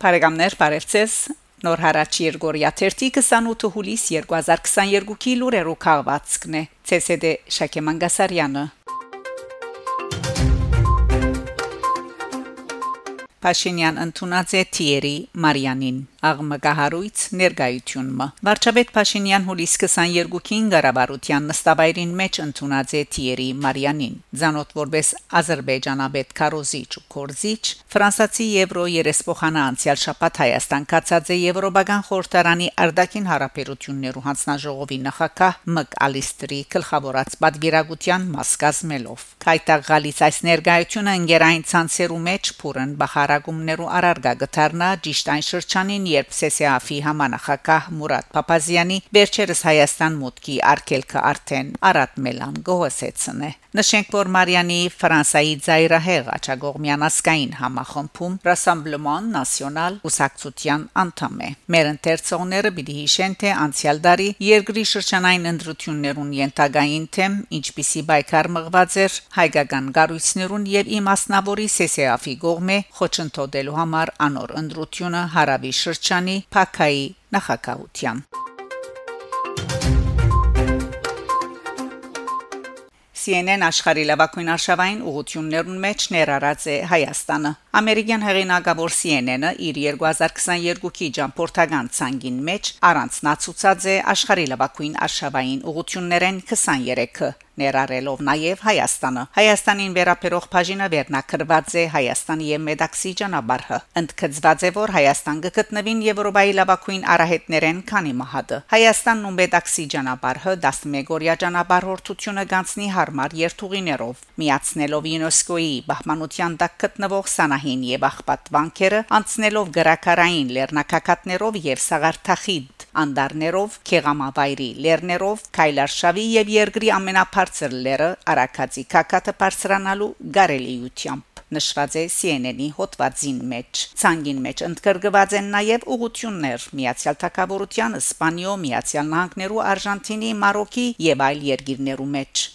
Բարեկամներ, բարևձեզ։ Նոր հարաճ Երգորիա 28 հուլիս 2022-ի լուրերով քաղվածքն է ՑՍԴ Շակե Մանգասարյանը Փաշինյան ընդունած է Թիերի Մարիանին աղմկահարույց ներկայությունը Վարչապետ Փաշինյան հուլիս 22-ին Ղարաբարության նստավայրին մեջ ընդունած է Թիերի Մարիանին ցանոթ որբես Ադրբեջանաբեդ Կարոզիչ ու Կորզիչ ֆրանսացի եվրո երեսփոխանա անցյալ շաբաթ Հայաստան կացած է Եվրոպական խորհրդարանի արդակին հարաբերություններու հանձնաժողովի նախակահ Մկ Ալիստրի գլխավորած պատվիրակության մաս կազմելով Քայտա գալիս այս ներկայությունը ընկերային ցանցերու մեջ փուրն բախարագումներու արարգա գտարնա ճիշտ այն շրջանին երբ ՍՍԱՖ-ի համանախակահ Մուրադ Փափազյանի վերջերս Հայաստան մուտքի արկելքը արդեն Արադ Մելան գոհսեցն է Նշենք, որ Մարիանի Ֆրանսայի ծայրահեղ աչագողմյան ասկային համախմբում Rassemblement National ուսակցության անդամ է։ Մեր ընթերցողները պիտի հիշեն, թե անցյալ տարի երկրի շրջանային ընտրություններուն ենթագային թեմ, ինչպիսի բայկար մղված էր հայկական գառույցներուն եւ իմասնավորի ՍՍԱՖ-ի գողմե խոչընդոտելու համար անոր ընտրությունը հարավի շրջանի Փակայի նախակահության CNN աշխարհի լավագույն արշավային ուղություններուն մեջ ներառած է Հայաստանը։ Ամերիկյան հեղինակավոր CNN-ը իր 2022-ի ճամփորդական ցանգին մեջ առանցնացուցած է աշխարհի լավագույն արշավային ուղություններեն 23-ը ներառելով նաև Հայաստանը։ Հայաստանին վերապերող բաժինը վերնակրված է Հայաստանի եւ Մեդաքսի ճանապարհը։ Ընդգծված է, որ Հայաստան կգտնվին Եվրոպայի լավագույն արահետներեն քանի մահադը։ Հայաստանն ու Մեդաքսի ճանապարհը 11-օրյա ճանապարհորդությունը գանցնի հարմար երթուղիներով, միացնելով ՅՈՒՆԵՍԿՕ-ի բահմանության տակ գտնվող Սանահին եւ Աղբատ վանքերը, անցնելով գրակարային լեռնակակատներով եւ Սաղարթախիդ անդարներով, Քեղամավայրի լեռներով, Քայլարշավի եւ երկրի ամենափար բարձր լերը Արաքածի կակատը բարձրանալու գարելիությամբ նշված է CNN-ի հոդվածին մեջ։ Ցանգին մեջ ընդգրկված են նաև ուղություններ Միացյալ Թագավորության, Իսպանիո, Միացյալ Նահանգներու, Արժանտինի, Մարոկի եւ այլ երկիրներու մեջ։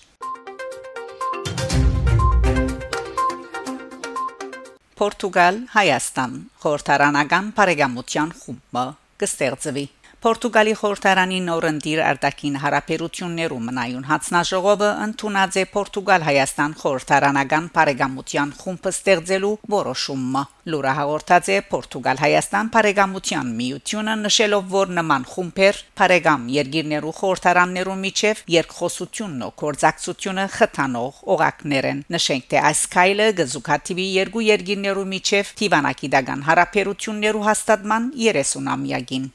Պորտուգալ, Հայաստան, խորհրդարանական բարեկամության խումբը կստեղծվի Պորտուգալի խորհրդարանի նորընտիր արտաքին հարաբերություններում մնայուն հանձնաժողովը ընդունած է Պորտուգալ-Հայաստան խորհրդարանական բարեկամության խումբը ստեղծելու որոշումը։ Լուրը հաղորդած է Պորտուգալ-Հայաստան բարեկամության միությունը նշելով, որ նման խումբեր բարեկամ երկիրներու խորհրդարաններու միջև երկխոսությունն ու կորզակցությունը խթանող օղակներ են։ Նշենք, թե այս քայլը գզուկաթիվի երկու երկիրներու միջև Տիվանակիդական հարաբերություններու հաստատման 30-ամյակին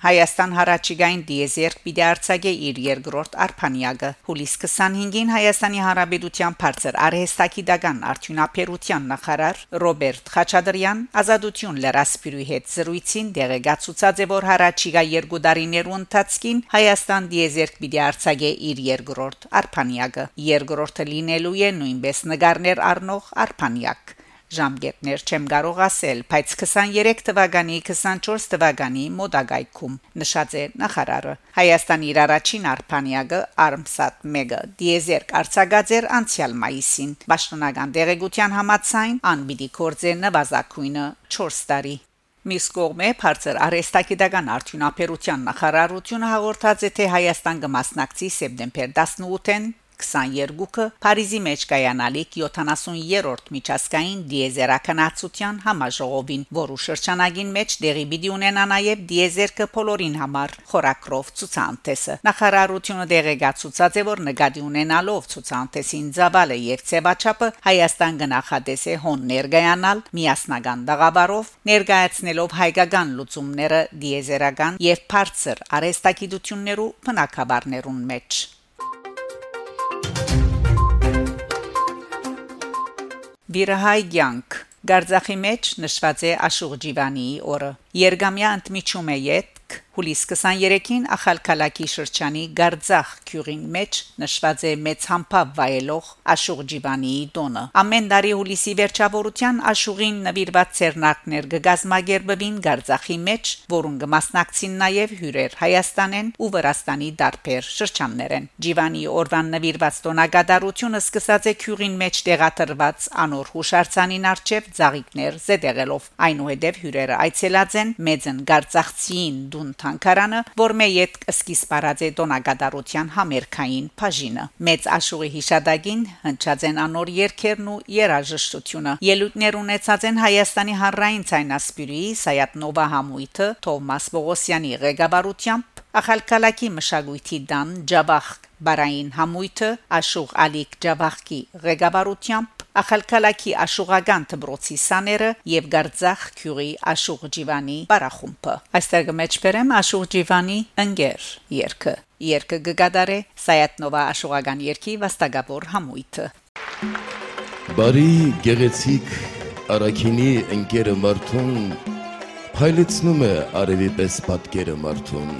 Հայաստան հարաճիգային դիեզերք պիտի արցակե իր երկրորդ արփանյակը հուլիս 25-ին Հայաստանի Հանրապետության բարձր արհեստակիդական արդյունաբերության նախարար Ռոբերտ Խաչատրյան ազատություն լրասպիրուի հետ զրույցին դեղեկացուցած է որ հարաճիգա երկու տարիներու ընթացքին Հայաստան դիեզերք պիտի արցակե իր երկրորդ արփանյակը երկրորդը լինելու է նույնպես նկարներ առնող արփանյակ ժամկետներ չեմ կարող ասել, բայց 23 թվականի 24 թվականի մոդագայքում նշած է նախարարը Հայաստանի իր առաջին արփանյակը Armsat 1-ը դիեզերք արցագաձեր անցյալ մայիսին Պաշտոնական դեղեցության համացայն անբիդի կորձե նվազագույնը 4 տարի Միս կողմէ բարձր արեստակիդական արդյունաբերության նախարարությունը հաղորդած է թե Հայաստան կմասնակցի սեպտեմբեր 18-ին 22-ը Փարիզի մեջ կայանալիք 70-րդ միջազգային դիեզերականացության համաժողովին, որու շրջանագին մեջ դեղի պիտի ունենա նաև դիեզերքը բոլորին համար խորակրով ցուցանտեսը։ Նախարարությունը դեղեկացուցած է, որ նկատի ունենալով ցուցանտեսին ծավալը եւ ցեվաչապը Հայաստան կնախադեսե հոն ներգայանալ միասնական դաղաբարով ներկայացնելով հայկական լուծումները դիեզերական եւ բարձր արեստակիդություններու բնակաբարներուն մեջ։ Վիրահայ ցանկ Գարձախի մեջ նշված է Աշուղ Ջիվանի օրը։ Երգամյա ընդմիջում է յետ Հուլիս 23-ին Ախալքալակի շրջանի Գարձախ քյուրին մեջ նշված է մեծ համբավ վայելող Աշուղ Ջիվանիի տոնը ամեն տարի հուլիսի վերջավորության Աշուղին նվիրված ցերնակներ կգազմագերբվին Գարձախի մեջ որուն կմասնակցին նաև հյուրեր Հայաստանեն ու Վրաստանի դարբեր շրջաններեն Ջիվանի օրվան նվիրված տոնագադարությունը սկսած է քյուրին մեջ տեղադրված անոր հուշարձանին արչև ծաղիկներ զետեղելով այնուհետև հյուրերը այցելած են մեծն Գարցախցին դուն թանկարանը, որ մեյետ սկիզբ առած է տոնագադարության համերքային բաժինը։ Մեծ աշուղի հիշադակին հնչած են անոր երկերն ու երաժշտությունը։ Ելույթներ ունեցած են Հայաստանի հանրային ցայնասպիրուի Սայաթ Նովա համույթը Թովմաս Բողոսյանի ղեկավարությամբ Ախալկալակի մշակույթի դան Ջաբախ բարային համույթը Աշուղ Ալիկ Ջաբախկի ղեկավարությամբ Ախալքալակի աշուղական դբրոցի սաները եւ Գարձախ քյուրի աշուղ ջիվանի բարախումբը այստեղ կմեջբերեմ աշուղ ջիվանի ընկեր երկը երկը գգադարե Սայատնովա աշուղական երկի վաստակավոր համույթը Բարի գեղեցիկ Արաքինի ընկերը Մարթուն փայլեցնում է արևի պես պատկերը Մարթուն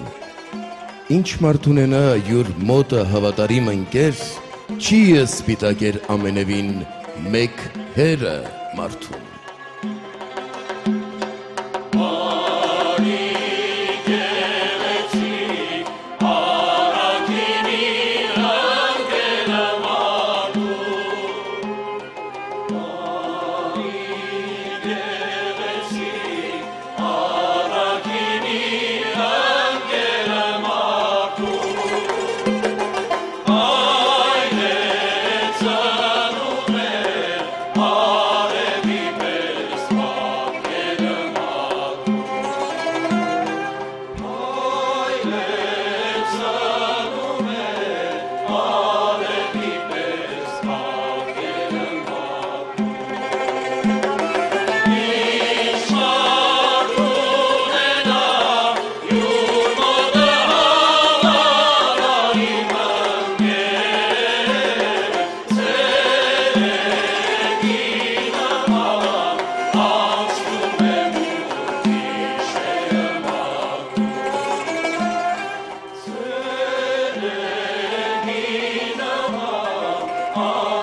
Ինչ Մարթուն է նա յուր մոտը հավատարիմ ընկեր չի սպիտակեր ամենևին մեկ հերը մարդուն Oh.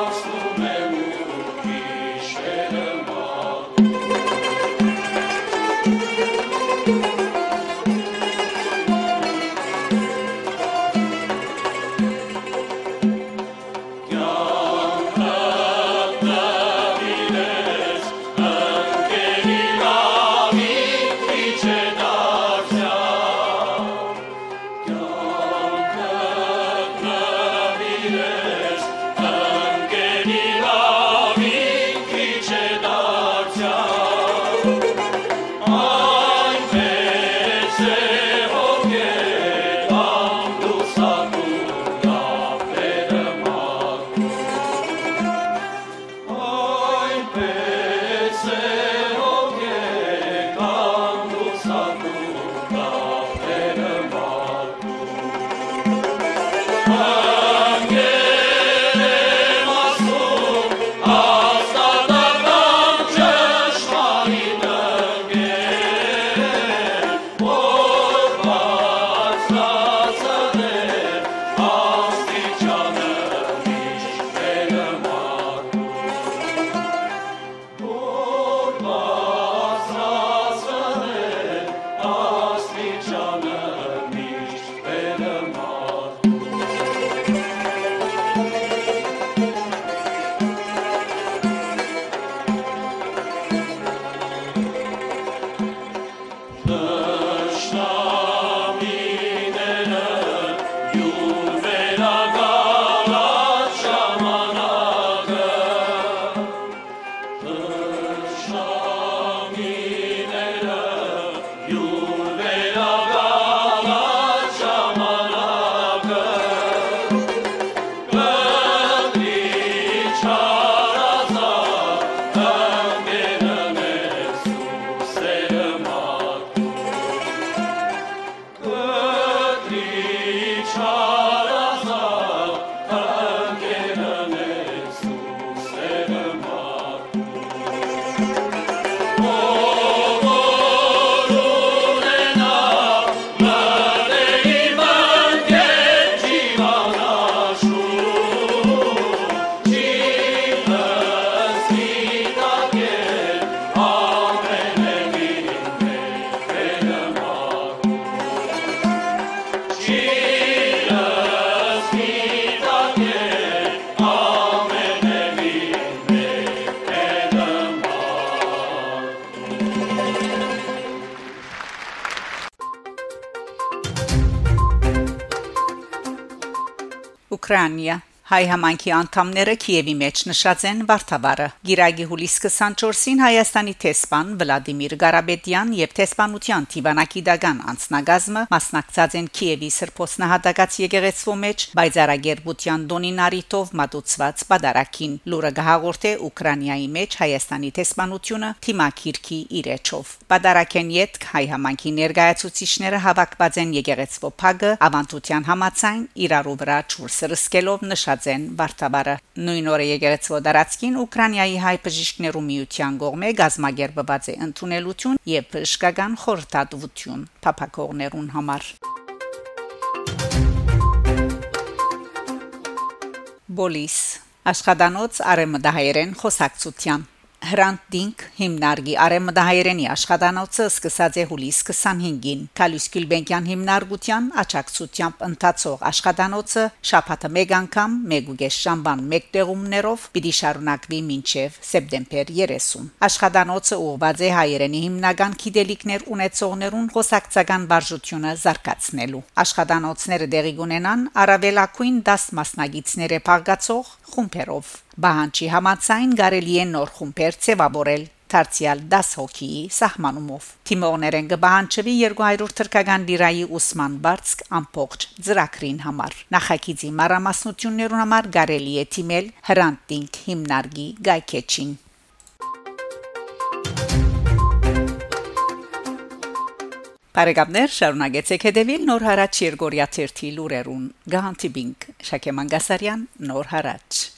Ukraine Հայ համանքի անդամները Կիևի մեջ նշած են Վարդավառը։ Գիրագի հուլիս 24-ին Հայաստանի տեսփան Վլադիմիր Ղարաբեդյան եւ տեսփանության Տիվանակի դագան անցնագազմը մասնակցած են Կիևի Սրբոսնահատակած եկեղեցու մեջ բայցարագերբության դոնինարիտով մատուցված պատարակին։ Լուրը գահաղորդ է Ուկրաինայի մեջ Հայաստանի տեսփանությունը Թիմակիրքի իրեչով։ Պատարակեն յետ հայ համանքի ներկայացուցիչները հավաքված են եկեղեցու փագը ավանդության համացայն իրարու վրա ճուրսրսկելով նշած ստեղծած են Վարդաբարը նույն օրը եկեղեցու դարածքին Ուկրաինայի հայ բժիշկներու միության կողմէ գազագերբված է ընդունելություն եւ բժշկական խորհրդատվություն փապակողներուն համար Բոլիս. Աշխատանոց արեմդահայերեն խոսակցության Հրանտ Դինք հիմնարկի արեմդահայերենի աշխատանոցը սկսած է հուլիս 25-ին Կալյուս Գյուլբենկյան հիմնարկության աճակցությամբ ընթացող աշխատանոցը շաբաթը մեկ անգամ մեգուգես շամբան մեկ տեղումներով պիտի շարունակվի մինչև սեպտեմբեր 30 աշխատանոցը ուղղված է հայերենի հիմնական գիտելիքներ ունեցողներուն խոսակցական վարժությունը զարգացնելու աշխատանոցները դեղի կունենան արավելակույն 10 մասնագետները փաղկացող խումբերով Բահանչի համացայն կարելի է նոր խումբեր ցևաբորել Տարցիալ 10 հոգի սահմանումով Թիմորներեն գբահանչվի 200 թրկական լիրայի ուսման բարձ ամբողջ ծրակրին համար նախագիծի մարամասնություններուն համար կարելի է թիմել հրանտինգ հիմնարկի գայքեչին Բարեկամներ շարունակեցեք հետևել Նոր հարաճ Երգորիա 1 լուրերուն Գահանտիբինգ Շակե Մանգասարյան Նոր հարաճ